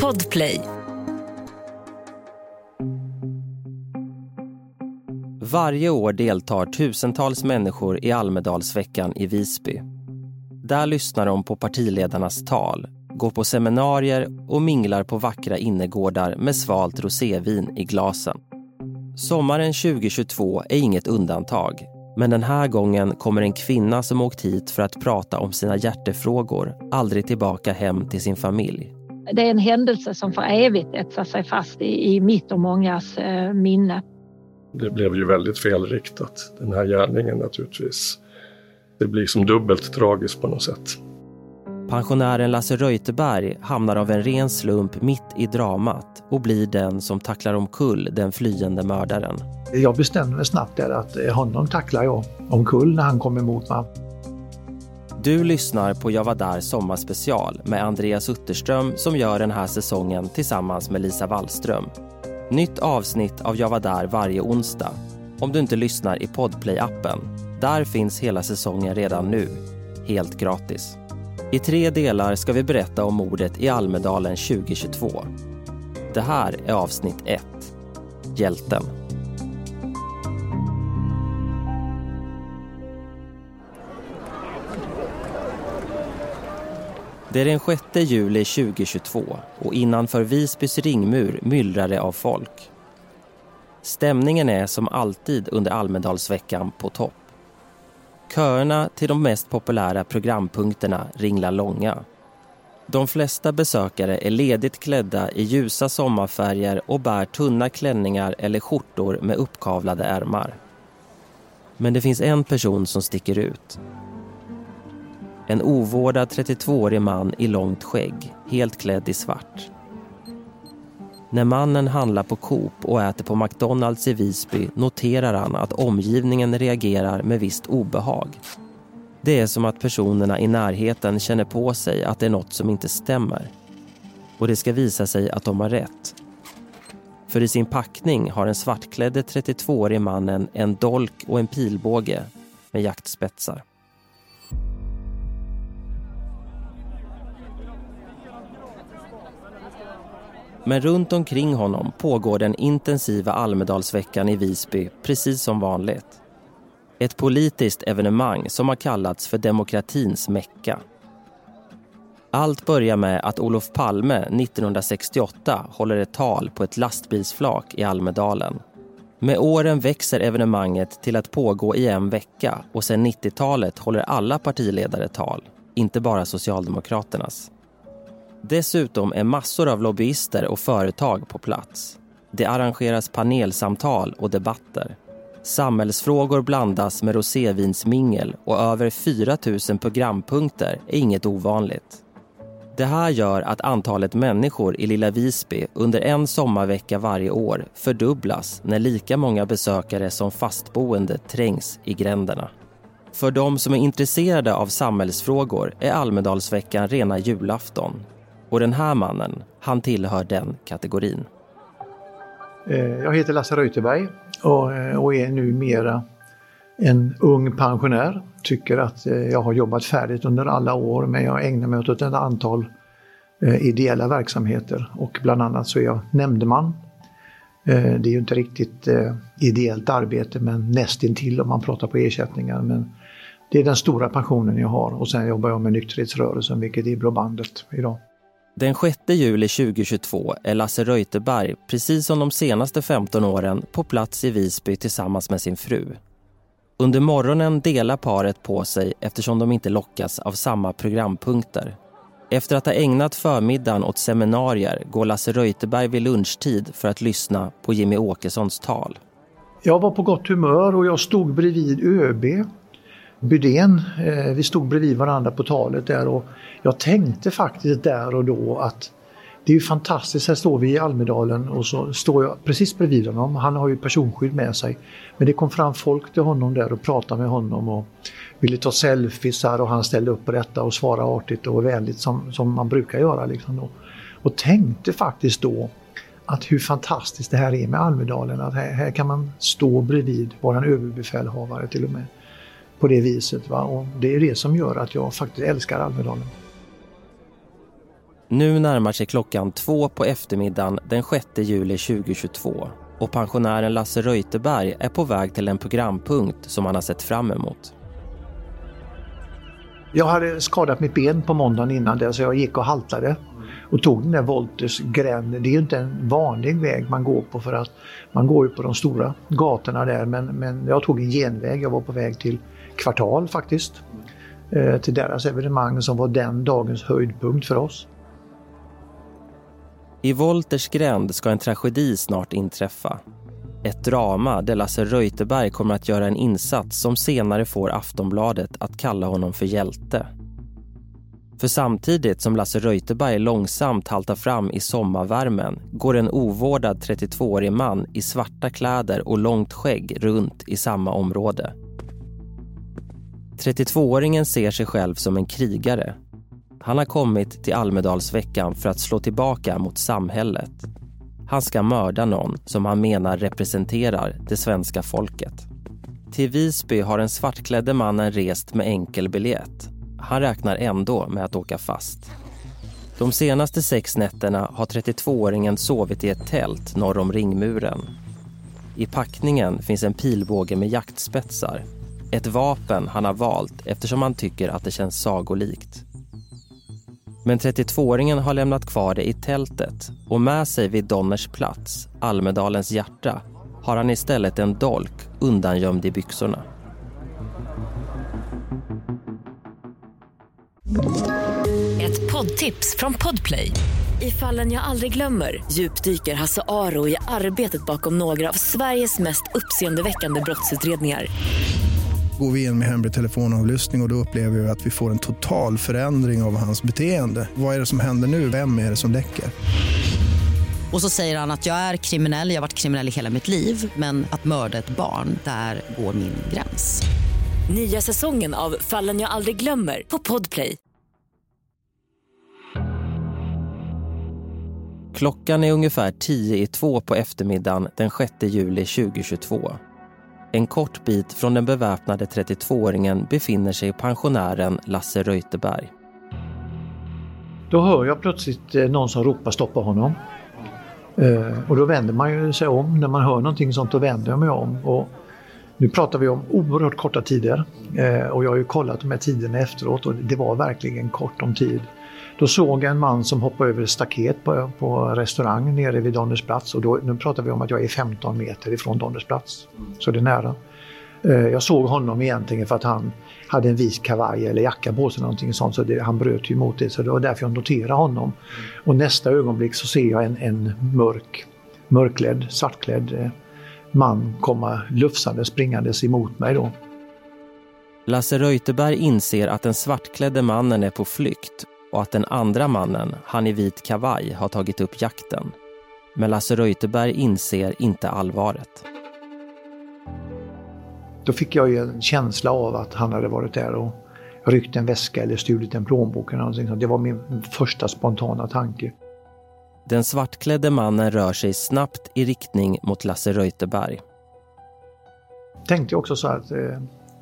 Podplay. Varje år deltar tusentals människor i Almedalsveckan i Visby. Där lyssnar de på partiledarnas tal, går på seminarier och minglar på vackra innergårdar med svalt rosévin i glasen. Sommaren 2022 är inget undantag. Men den här gången kommer en kvinna som åkt hit för att prata om sina hjärtefrågor aldrig tillbaka hem till sin familj. Det är en händelse som för evigt etsar sig fast i, i mitt och mångas eh, minne. Det blev ju väldigt felriktat, den här gärningen naturligtvis. Det blir som dubbelt tragiskt på något sätt. Pensionären Lasse Reuterberg hamnar av en ren slump mitt i dramat och blir den som tacklar omkull den flyende mördaren. Jag bestämde mig snabbt där att eh, honom tacklar jag omkull när han kom emot mig. Du lyssnar på Jag var där sommarspecial med Andreas Utterström som gör den här säsongen tillsammans med Lisa Wallström. Nytt avsnitt av Jag var där varje onsdag. Om du inte lyssnar i Podplay-appen. Där finns hela säsongen redan nu. Helt gratis. I tre delar ska vi berätta om mordet i Almedalen 2022. Det här är avsnitt 1. Hjälten. Det är den 6 juli 2022 och innanför Visbys ringmur myllrar det av folk. Stämningen är som alltid under Almedalsveckan på topp. Köerna till de mest populära programpunkterna ringlar långa. De flesta besökare är ledigt klädda i ljusa sommarfärger och bär tunna klänningar eller skjortor med uppkavlade ärmar. Men det finns en person som sticker ut. En ovårdad 32-årig man i långt skägg, helt klädd i svart. När mannen handlar på Coop och äter på McDonalds i Visby noterar han att omgivningen reagerar med visst obehag. Det är som att personerna i närheten känner på sig att det är något som inte stämmer. Och det ska visa sig att de har rätt. För i sin packning har den svartklädde 32-årige mannen en dolk och en pilbåge med jaktspetsar. Men runt omkring honom pågår den intensiva Almedalsveckan i Visby precis som vanligt. Ett politiskt evenemang som har kallats för demokratins Mecka. Allt börjar med att Olof Palme 1968 håller ett tal på ett lastbilsflak i Almedalen. Med åren växer evenemanget till att pågå i en vecka och sedan 90-talet håller alla partiledare tal, inte bara Socialdemokraternas. Dessutom är massor av lobbyister och företag på plats. Det arrangeras panelsamtal och debatter. Samhällsfrågor blandas med rosévinsmingel och över 4 000 programpunkter är inget ovanligt. Det här gör att antalet människor i lilla Visby under en sommarvecka varje år fördubblas när lika många besökare som fastboende trängs i gränderna. För de som är intresserade av samhällsfrågor är Almedalsveckan rena julafton och den här mannen, han tillhör den kategorin. Eh, jag heter Lasse Reuterberg eh, och, är numera en ung pensionär. Tycker att eh, jag har jobbat färdigt under alla år men jag ägnar mig åt ett antal ideella verksamheter och bland annat så är jag nämndeman. Det är ju inte riktigt ideellt arbete men nästintill om man pratar på ersättningar. Men det är den stora pensionen jag har och sen jobbar jag med nykterhetsrörelsen vilket är Blå bandet idag. Den 6 juli 2022 är Lasse Reuterberg, precis som de senaste 15 åren, på plats i Visby tillsammans med sin fru. Under morgonen delar paret på sig eftersom de inte lockas av samma programpunkter. Efter att ha ägnat förmiddagen åt seminarier går Lasse Reuterberg vid lunchtid för att lyssna på Jimmy Åkessons tal. Jag var på gott humör och jag stod bredvid ÖB Bydén. Eh, vi stod bredvid varandra på talet där och jag tänkte faktiskt där och då att det är ju fantastiskt, här står vi i Almedalen och så står jag precis bredvid honom. Han har ju personskydd med sig. Men det kom fram folk till honom där och pratade med honom och ville ta selfies och han ställde upp på detta och svarade artigt och vänligt som, som man brukar göra. Liksom då. Och tänkte faktiskt då att hur fantastiskt det här är med Almedalen. Att här, här kan man stå bredvid, vår överbefälhavare till och med på det viset. Va? Och det är det som gör att jag faktiskt älskar Almedalen. Nu närmar sig klockan två på eftermiddagen den 6 juli 2022 och pensionären Lasse Reuterberg är på väg till en programpunkt som han har sett fram emot. Jag hade skadat mitt ben på måndagen innan det så jag gick och haltade och tog den där Volters gränd. Det är ju inte en vanlig väg man går på för att man går ju på de stora gatorna där men, men jag tog en genväg. Jag var på väg till Kvartal faktiskt. Eh, till deras evenemang som var den dagens höjdpunkt för oss. I Wolters gränd ska en tragedi snart inträffa. Ett drama där Lasse Reuterberg kommer att göra en insats som senare får Aftonbladet att kalla honom för hjälte. För samtidigt som Lasse Reuterberg långsamt haltar fram i sommarvärmen går en ovårdad 32-årig man i svarta kläder och långt skägg runt i samma område. 32-åringen ser sig själv som en krigare. Han har kommit till Almedalsveckan för att slå tillbaka mot samhället. Han ska mörda någon som han menar representerar det svenska folket. Till Visby har den svartklädde mannen rest med enkel biljett. Han räknar ändå med att åka fast. De senaste sex nätterna har 32-åringen sovit i ett tält norr om ringmuren. I packningen finns en pilbåge med jaktspetsar. Ett vapen han har valt eftersom han tycker att det känns sagolikt. Men 32-åringen har lämnat kvar det i tältet och med sig vid Donners plats, Almedalens hjärta, har han istället en dolk undangömd i byxorna. Ett poddtips från Podplay. I fallen jag aldrig glömmer djupdyker Hasse Aro i arbetet bakom några av Sveriges mest uppseendeväckande brottsutredningar går vi in med hemlig telefonavlyssning och, och då upplever vi att vi får en total förändring av hans beteende. Vad är det som händer nu? Vem är det som läcker? Och så säger han att jag är kriminell, jag har varit kriminell i hela mitt liv men att mörda ett barn, där går min gräns. Nya säsongen av Fallen jag aldrig glömmer på Podplay. Klockan är ungefär tio i två på eftermiddagen den 6 juli 2022. En kort bit från den beväpnade 32-åringen befinner sig pensionären Lasse Reuterberg. Då hör jag plötsligt eh, någon som ropar stoppa honom. Eh, och då vänder man ju sig om. När man hör någonting sånt då vänder jag mig om. Och nu pratar vi om oerhört korta tider. Eh, och jag har ju kollat de här tiderna efteråt och det var verkligen kort om tid. Då såg jag en man som hoppade över ett staket på, på restaurang nere vid Donnersplats och då, nu pratar vi om att jag är 15 meter ifrån Donnersplats. Så det är nära. Eh, jag såg honom egentligen för att han hade en vit kavaj eller jacka på sig någonting sånt så det, han bröt ju mot det så det var därför jag noterade honom. Och nästa ögonblick så ser jag en, en mörk, mörklädd, svartklädd eh, man komma lufsande springandes emot mig då. Lasse Reuterberg inser att den svartklädde mannen är på flykt och att den andra mannen, han i vit kavaj, har tagit upp jakten. Men Lasse Reuterberg inser inte allvaret. Då fick jag ju en känsla av att han hade varit där och ryckt en väska eller stulit en plånbok. Eller någonting. Det var min första spontana tanke. Den svartklädde mannen rör sig snabbt i riktning mot Lasse Reuterberg. Tänkte jag också så att eh,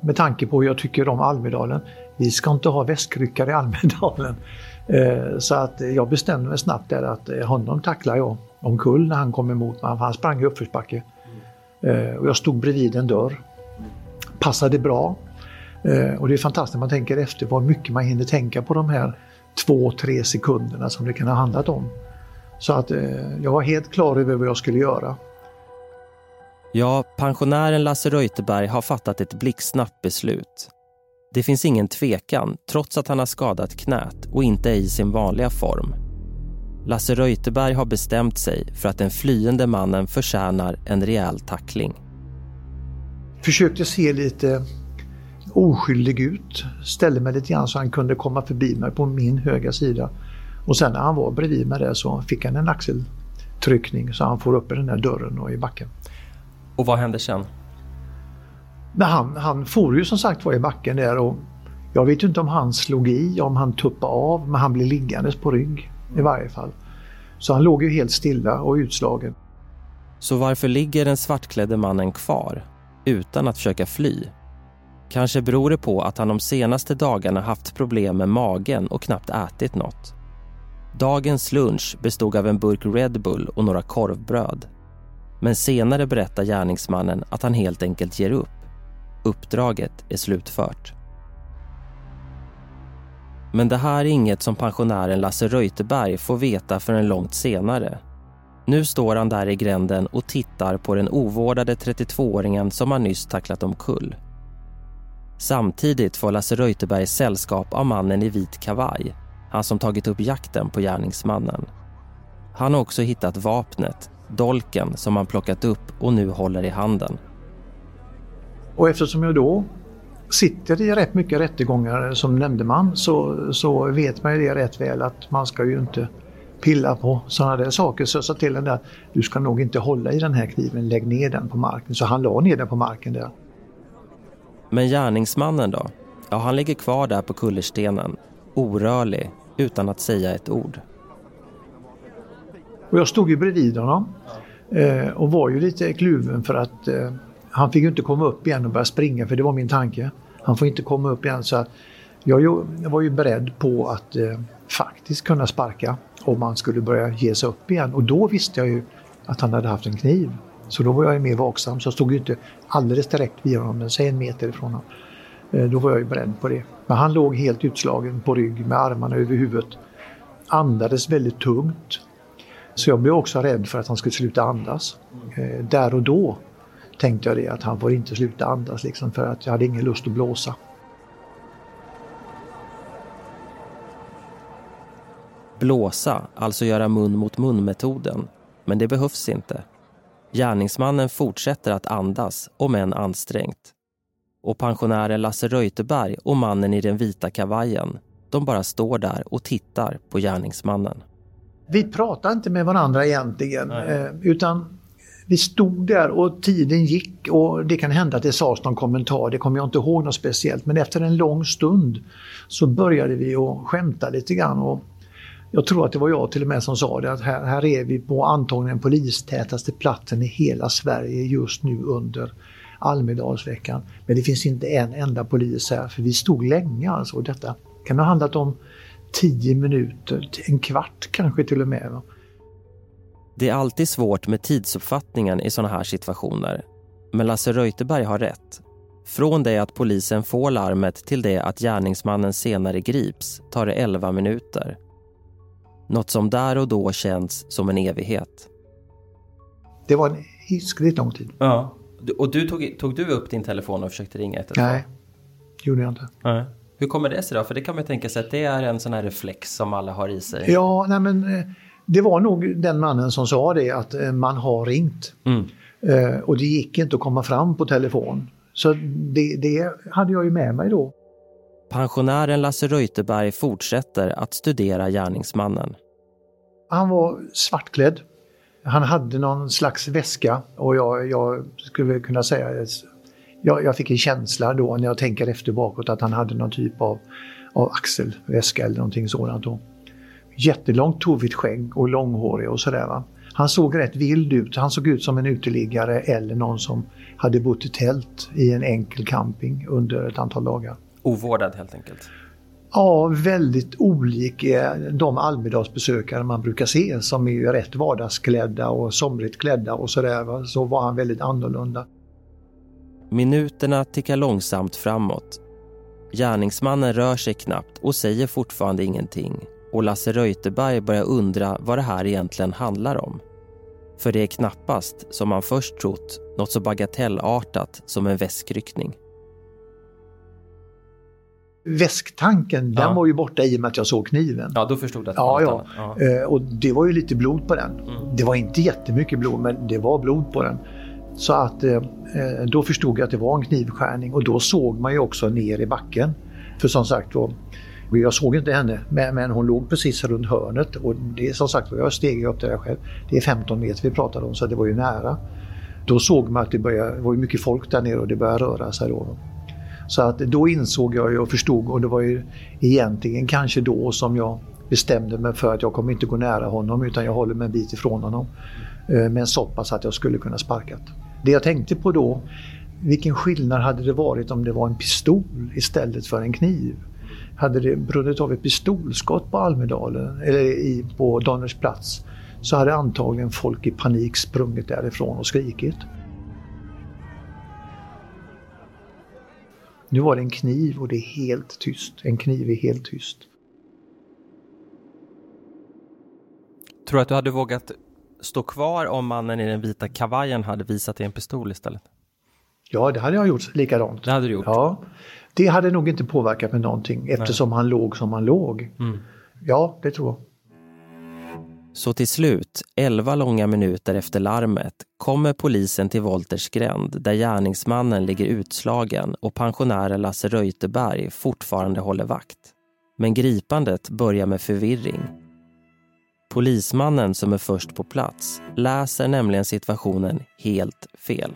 med tanke på hur jag tycker om Almedalen, vi ska inte ha väskryckare i Almedalen. Eh, så att jag bestämde mig snabbt där att eh, honom tacklar jag omkull när han kom emot mig. Han sprang i uppförsbacke. Eh, och jag stod bredvid en dörr. Passade bra. Och det är fantastiskt när man tänker efter vad mycket man hinner tänka på de här två, tre sekunderna som det kan ha handlat om. Så att jag var helt klar över vad jag skulle göra. Ja, pensionären Lasse Reuterberg har fattat ett blixtsnabbt beslut. Det finns ingen tvekan, trots att han har skadat knät och inte är i sin vanliga form. Lasse Reuterberg har bestämt sig för att den flyende mannen förtjänar en rejäl tackling. Försökte se lite oskyldig ut. Ställde mig lite grann så han kunde komma förbi mig på min högra sida. Och sen när han var bredvid mig där så fick han en axeltryckning så han får upp i den där dörren och i backen. Och vad hände sen? Men han, han for ju som sagt var i backen där och jag vet inte om han slog i, om han tuppade av, men han blev liggandes på rygg i varje fall. Så han låg ju helt stilla och utslagen. Så varför ligger den svartklädde mannen kvar utan att försöka fly? Kanske beror det på att han de senaste dagarna haft problem med magen och knappt ätit något. Dagens lunch bestod av en burk Red Bull och några korvbröd. Men senare berättar gärningsmannen att han helt enkelt ger upp. Uppdraget är slutfört. Men det här är inget som pensionären Lasse Reuterberg får veta förrän långt senare. Nu står han där i gränden och tittar på den ovårdade 32-åringen som han nyss tacklat omkull. Samtidigt får Lasse Reuterberg sällskap av mannen i vit kavaj, han som tagit upp jakten på gärningsmannen. Han har också hittat vapnet, dolken som han plockat upp och nu håller i handen. Och eftersom jag då sitter i rätt mycket rättegångar som nämndeman så, så vet man ju det rätt väl att man ska ju inte pilla på sådana där saker. Så jag sa till henne att du ska nog inte hålla i den här kniven, lägg ner den på marken. Så han la ner den på marken där. Men gärningsmannen då? Ja, han ligger kvar där på kullerstenen, orörlig, utan att säga ett ord. Och jag stod ju bredvid honom eh, och var ju lite kluven för att eh, han fick ju inte komma upp igen och börja springa för det var min tanke. Han får inte komma upp igen så att jag, var ju beredd på att eh, faktiskt kunna sparka om han skulle börja ge sig upp igen och då visste jag ju att han hade haft en kniv. Så då var jag ju mer vaksam så jag stod ju inte alldeles direkt vid honom men säg en meter ifrån honom. Eh, då var jag ju beredd på det. Men han låg helt utslagen på rygg med armarna över huvudet. Andades väldigt tungt. Så jag blev också rädd för att han skulle sluta andas. Eh, där och då tänkte jag det att han får inte sluta andas liksom för att jag hade ingen lust att blåsa. Blåsa, alltså göra mun mot mun-metoden. Men det behövs inte. Gärningsmannen fortsätter att andas, om än ansträngt. Och pensionären Lasse Reuterberg och mannen i den vita kavajen, de bara står där och tittar på gärningsmannen. Vi pratade inte med varandra egentligen, eh, utan vi stod där och tiden gick och det kan hända att det sades någon kommentar, det kommer jag inte ihåg något speciellt. Men efter en lång stund så började vi att skämta lite grann. Och jag tror att det var jag till och med som sa det, att här, här är vi på antagligen polistätaste platsen i hela Sverige just nu under Almedalsveckan. Men det finns inte en enda polis här, för vi stod länge alltså. Och detta kan ha handlat om 10 minuter, en kvart kanske till och med. Det är alltid svårt med tidsuppfattningen i sådana här situationer. Men Lasse Reuterberg har rätt. Från det att polisen får larmet till det att gärningsmannen senare grips tar det 11 minuter. Något som där och då känns som en evighet. Det var en hiskligt lång tid. Ja. Och du tog, tog du upp din telefon och försökte ringa 112? Nej, gjorde jag inte. Nej. Hur kommer det sig då? För det kan man tänka sig att det är en sån här reflex som alla har i sig. Ja, nej men eh, det var nog den mannen som sa det att eh, man har ringt. Mm. Eh, och det gick inte att komma fram på telefon. Så det, det hade jag ju med mig då. Pensionären Lasse Reuterberg fortsätter att studera gärningsmannen. Han var svartklädd. Han hade någon slags väska och jag, jag skulle kunna säga jag, jag fick en känsla då när jag tänker efter bakåt att han hade någon typ av, av axelväska eller någonting sådant. Då. Jättelångt tovigt skägg och långhårig och sådär. Va? Han såg rätt vild ut. Han såg ut som en uteliggare eller någon som hade bott i tält i en enkel camping under ett antal dagar. Ovårdad helt enkelt? Ja, väldigt olik de Almedalsbesökare man brukar se som är rätt vardagsklädda och somrigt klädda och sådär. Så var han väldigt annorlunda. Minuterna tickar långsamt framåt. Gärningsmannen rör sig knappt och säger fortfarande ingenting och Lasse Reuterberg börjar undra vad det här egentligen handlar om. För det är knappast, som man först trott, något så bagatellartat som en väskryckning. Väsktanken, Ja. den var ju borta i och med att jag såg kniven. Ja, då förstod jag Ja, ja. ja. Eh, och det var ju lite blod på den. Mm. Det var inte jättemycket blod, men det var blod på den. Så att eh, eh, då förstod jag att det var en knivskärning och då såg man ju också ner i backen. För som sagt då, jag såg inte henne, men, men hon låg precis runt hörnet och det är som sagt jag steg upp där själv. Det är 15 meter vi pratade om så det var ju nära. Då såg man att det, började, det var mycket folk där nere och det började röra sig då. Så att då insåg jag och förstod och det var ju egentligen kanske då som jag bestämde mig för att jag kommer inte gå nära honom utan jag håller mig en bit ifrån honom. Eh, men så pass att jag skulle kunna sparkat. Det jag tänkte på då, vilken skillnad hade det varit om det var en pistol istället för en kniv? Hade det brunnit av ett pistolskott på Almedalen, eller i, på Donners plats, så hade antagligen folk i panik sprungit därifrån och skrikit. Nu var det en kniv och det är helt tyst. En kniv är helt tyst. Tror du att du hade vågat stå kvar om mannen i den vita kavajen hade visat dig en pistol istället? Ja, det hade jag gjort likadant. Det hade du gjort? Ja. Det hade nog inte påverkat mig någonting eftersom Nej. han låg som han låg. Mm. Ja, det tror jag. Så till slut, elva långa minuter efter larmet, kommer polisen till Wolters gränd där gärningsmannen ligger utslagen och pensionären Lasse Reuterberg fortfarande håller vakt. Men gripandet börjar med förvirring. Polismannen som är först på plats läser nämligen situationen helt fel.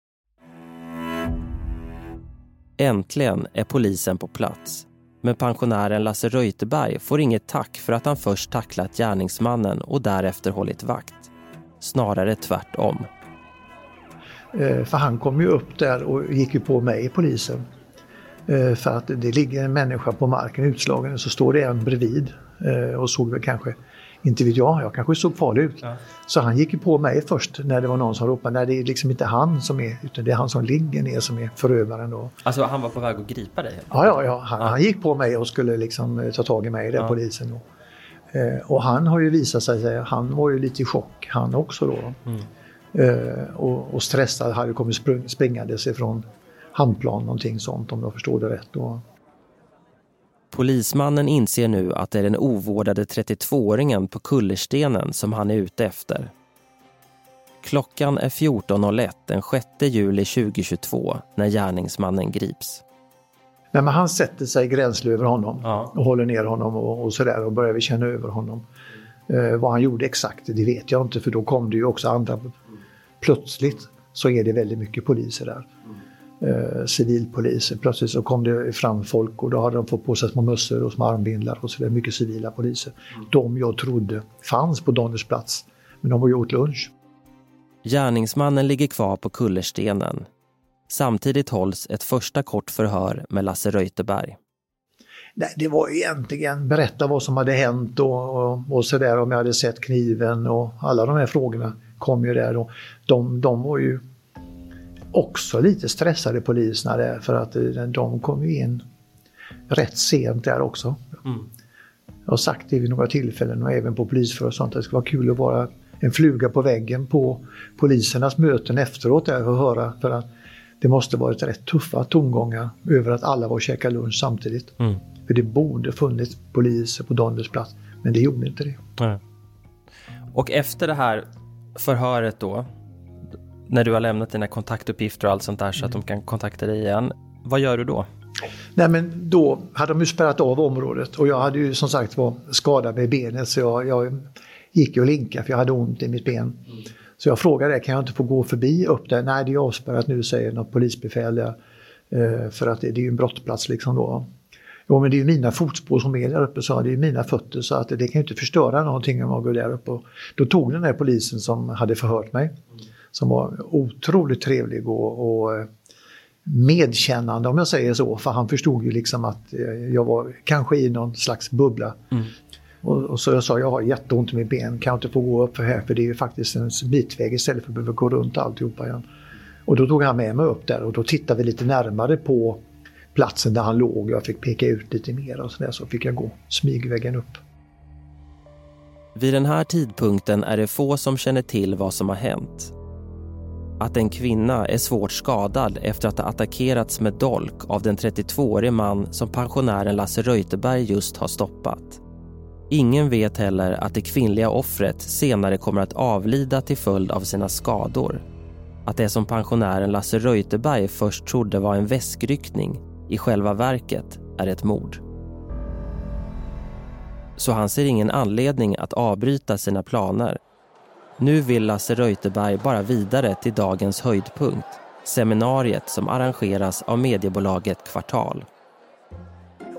Äntligen är polisen på plats. Men pensionären Lasse Reuterberg får inget tack för att han först tacklat gärningsmannen och därefter hållit vakt. Snarare tvärtom. Eh, för han kom ju upp där och gick ju på mig, polisen. Eh, för att det ligger en människa på marken utslagen och så står det en bredvid eh, och såg väl kanske inte vet jag, jag kanske såg farlig ut. Ja. Så han gick ju på mig först när det var någon som ropade, nej det är liksom inte han som är, utan det är han som ligger ner som är förövaren då. Alltså han var på väg att gripa dig? Ja, ja, ja. Han, ja. han gick på mig och skulle liksom eh, ta tag i mig, den ja. polisen då. Eh, och han har ju visat sig, han var ju lite i chock han också då. Mm. Eh, och, och stressad, hade kommit spring, springandes ifrån handplan någonting sånt om jag förstår det rätt. Och, Polismannen inser nu att det är den ovårdade 32-åringen på kullerstenen som han är ute efter. Klockan är 14.01 den 6 juli 2022 när gärningsmannen grips. Nej, men han sätter sig gränsle över honom ja. och håller ner honom och, och sådär och börjar vi känna över honom. Eh, vad han gjorde exakt, det vet jag inte för då kom det ju också andra. Plötsligt så är det väldigt mycket poliser där eh, civilpoliser. Plötsligt så kom det fram folk och då hade de fått på sig små mössor och små armbindlar och så där, mycket civila poliser. De jag trodde fanns på Donners plats, men de var ju åt lunch. Gärningsmannen ligger kvar på kullerstenen. Samtidigt hålls ett första kort förhör med Lasse Reuterberg. Nej, det var egentligen berätta vad som hade hänt och, och, och sådär om jag hade sett kniven och alla de här frågorna kom ju där. Och de, de var ju också lite stressade poliserna där för att eh, de kom ju in rätt sent där också. Mm. Jag har sagt det vid några tillfällen och även på polisförhör och sånt. Det skulle vara kul att vara en fluga på väggen på polisernas möten efteråt där att höra. För att det måste varit rätt tuffa tongångar över att alla var och käkade lunch samtidigt. Mm. För det borde funnits poliser på Donners plats, men det gjorde inte det. Nej. Och efter det här förhöret då, när du har lämnat dina kontaktuppgifter och allt sånt där så att de kan kontakta dig igen. Vad gör du då? Nej men då hade de ju spärrat av området och jag hade ju som sagt var skadad med benet så jag, jag gick ju och linkade för jag hade ont i mitt ben. Mm. Så jag frågade, kan jag inte få gå förbi upp där? Nej det är avspärrat nu säger något polisbefäl där. Eh, för att det, det är ju en brottsplats liksom då. Jo men det är ju mina fotspår som är där uppe, så det är mina fötter så att det kan ju inte förstöra någonting om jag går där uppe. Och då tog den där polisen som hade förhört mig som var otroligt trevlig och, och eh, medkännande om jag säger så. För han förstod ju liksom att eh, jag var kanske i någon slags bubbla. Mm. Och, och, så jag sa, jag har jätteont i mitt ben, kan jag inte få gå upp för här? För det är ju faktiskt en bitväg istället för att behöva gå runt alltihopa igen. Och då tog han med mig upp där och då tittade vi lite närmare på platsen där han låg. Jag fick peka ut lite mer och sådär så fick jag gå smygvägen upp. Vid den här tidpunkten är det få som känner till vad som har hänt att en kvinna är svårt skadad efter att ha attackerats med dolk av den 32-årige man som pensionären Lasse Reuterberg just har stoppat. Ingen vet heller att det kvinnliga offret senare kommer att avlida till följd av sina skador. att det som pensionären Lasse Reuterberg först trodde var en väskryckning i själva verket är ett mord. Så han ser ingen anledning att avbryta sina planer. Nu vill Lasse Reuterberg bara vidare till dagens höjdpunkt, seminariet som arrangeras av mediebolaget Kvartal.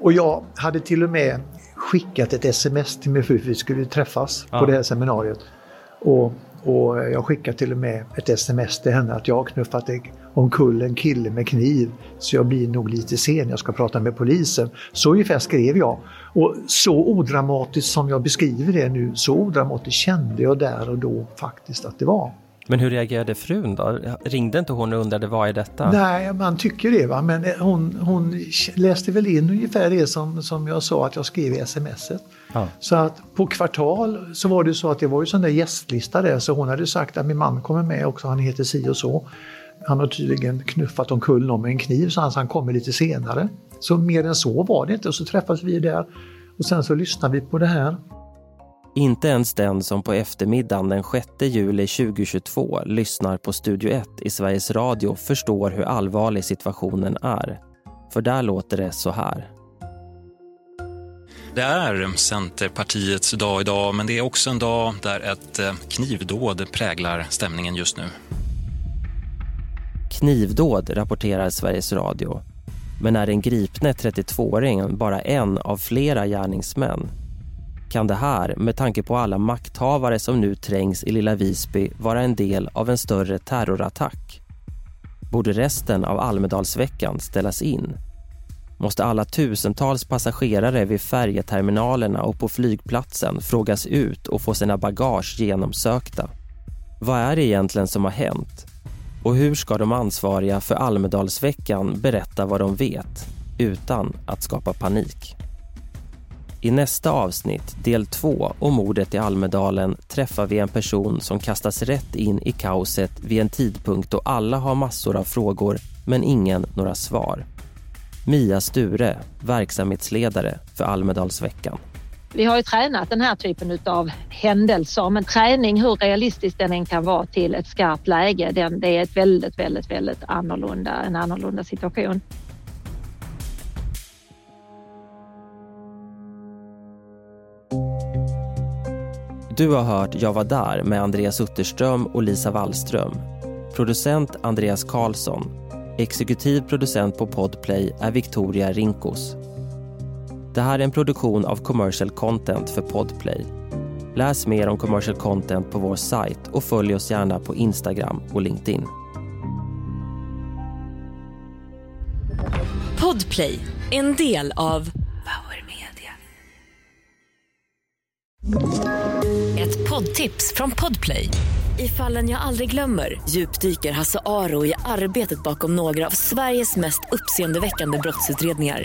Och jag hade till och med skickat ett sms till min fru vi skulle träffas ja. på det här seminariet. Och, och jag skickade till och med ett sms till henne att jag har knuffat omkull en kille med kniv så jag blir nog lite sen, jag ska prata med polisen. Så ungefär skrev jag. Och så odramatiskt som jag beskriver det nu, så odramatiskt kände jag där och då faktiskt att det var. Men hur reagerade frun då? Ringde inte hon och undrade vad är detta? Nej, man tycker det va, men hon, hon läste väl in ungefär det som, som jag sa att jag skrev i smset. Ja. Så att på kvartal så var det så att det var ju sån där gästlista där så hon hade sagt att min man kommer med också, han heter si och så. Han har tydligen knuffat omkull någon med en kniv så han, så han kommer lite senare. Så mer än så var det inte och så träffades vi där och sen så lyssnade vi på det här. Inte ens den som på eftermiddagen den 6 juli 2022 lyssnar på Studio 1 i Sveriges Radio förstår hur allvarlig situationen är. För där låter det så här. Det är Centerpartiets dag idag, men det är också en dag där ett eh, knivdåd präglar stämningen just nu. Knivdåd rapporterar Sveriges Radio. Men är den gripne 32-åringen bara en av flera gärningsmän kan det här, med tanke på alla makthavare som nu trängs i lilla Visby, vara en del av en större terrorattack? Borde resten av Almedalsveckan ställas in? Måste alla tusentals passagerare vid färjeterminalerna och på flygplatsen frågas ut och få sina bagage genomsökta? Vad är det egentligen som har hänt? Och hur ska de ansvariga för Almedalsveckan berätta vad de vet utan att skapa panik? I nästa avsnitt, del 2 om mordet i Almedalen träffar vi en person som kastas rätt in i kaoset vid en tidpunkt då alla har massor av frågor men ingen några svar. Mia Sture, verksamhetsledare för Almedalsveckan. Vi har ju tränat den här typen av händelser, men träning, hur realistisk den än kan vara till ett skarpt läge, den, det är ett väldigt, väldigt, väldigt annorlunda, en annorlunda situation. Du har hört Jag var där med Andreas Utterström och Lisa Wallström. Producent Andreas Karlsson. Exekutiv producent på Podplay är Victoria Rinkos. Det här är en produktion av Commercial Content för Podplay. Läs mer om commercial content på vår sajt och följ oss gärna på Instagram och LinkedIn. Podplay, en del av Power Media. Ett poddtips från Podplay. I fallen jag aldrig glömmer djupdyker Hasse Aro i arbetet bakom några av Sveriges mest uppseendeväckande brottsutredningar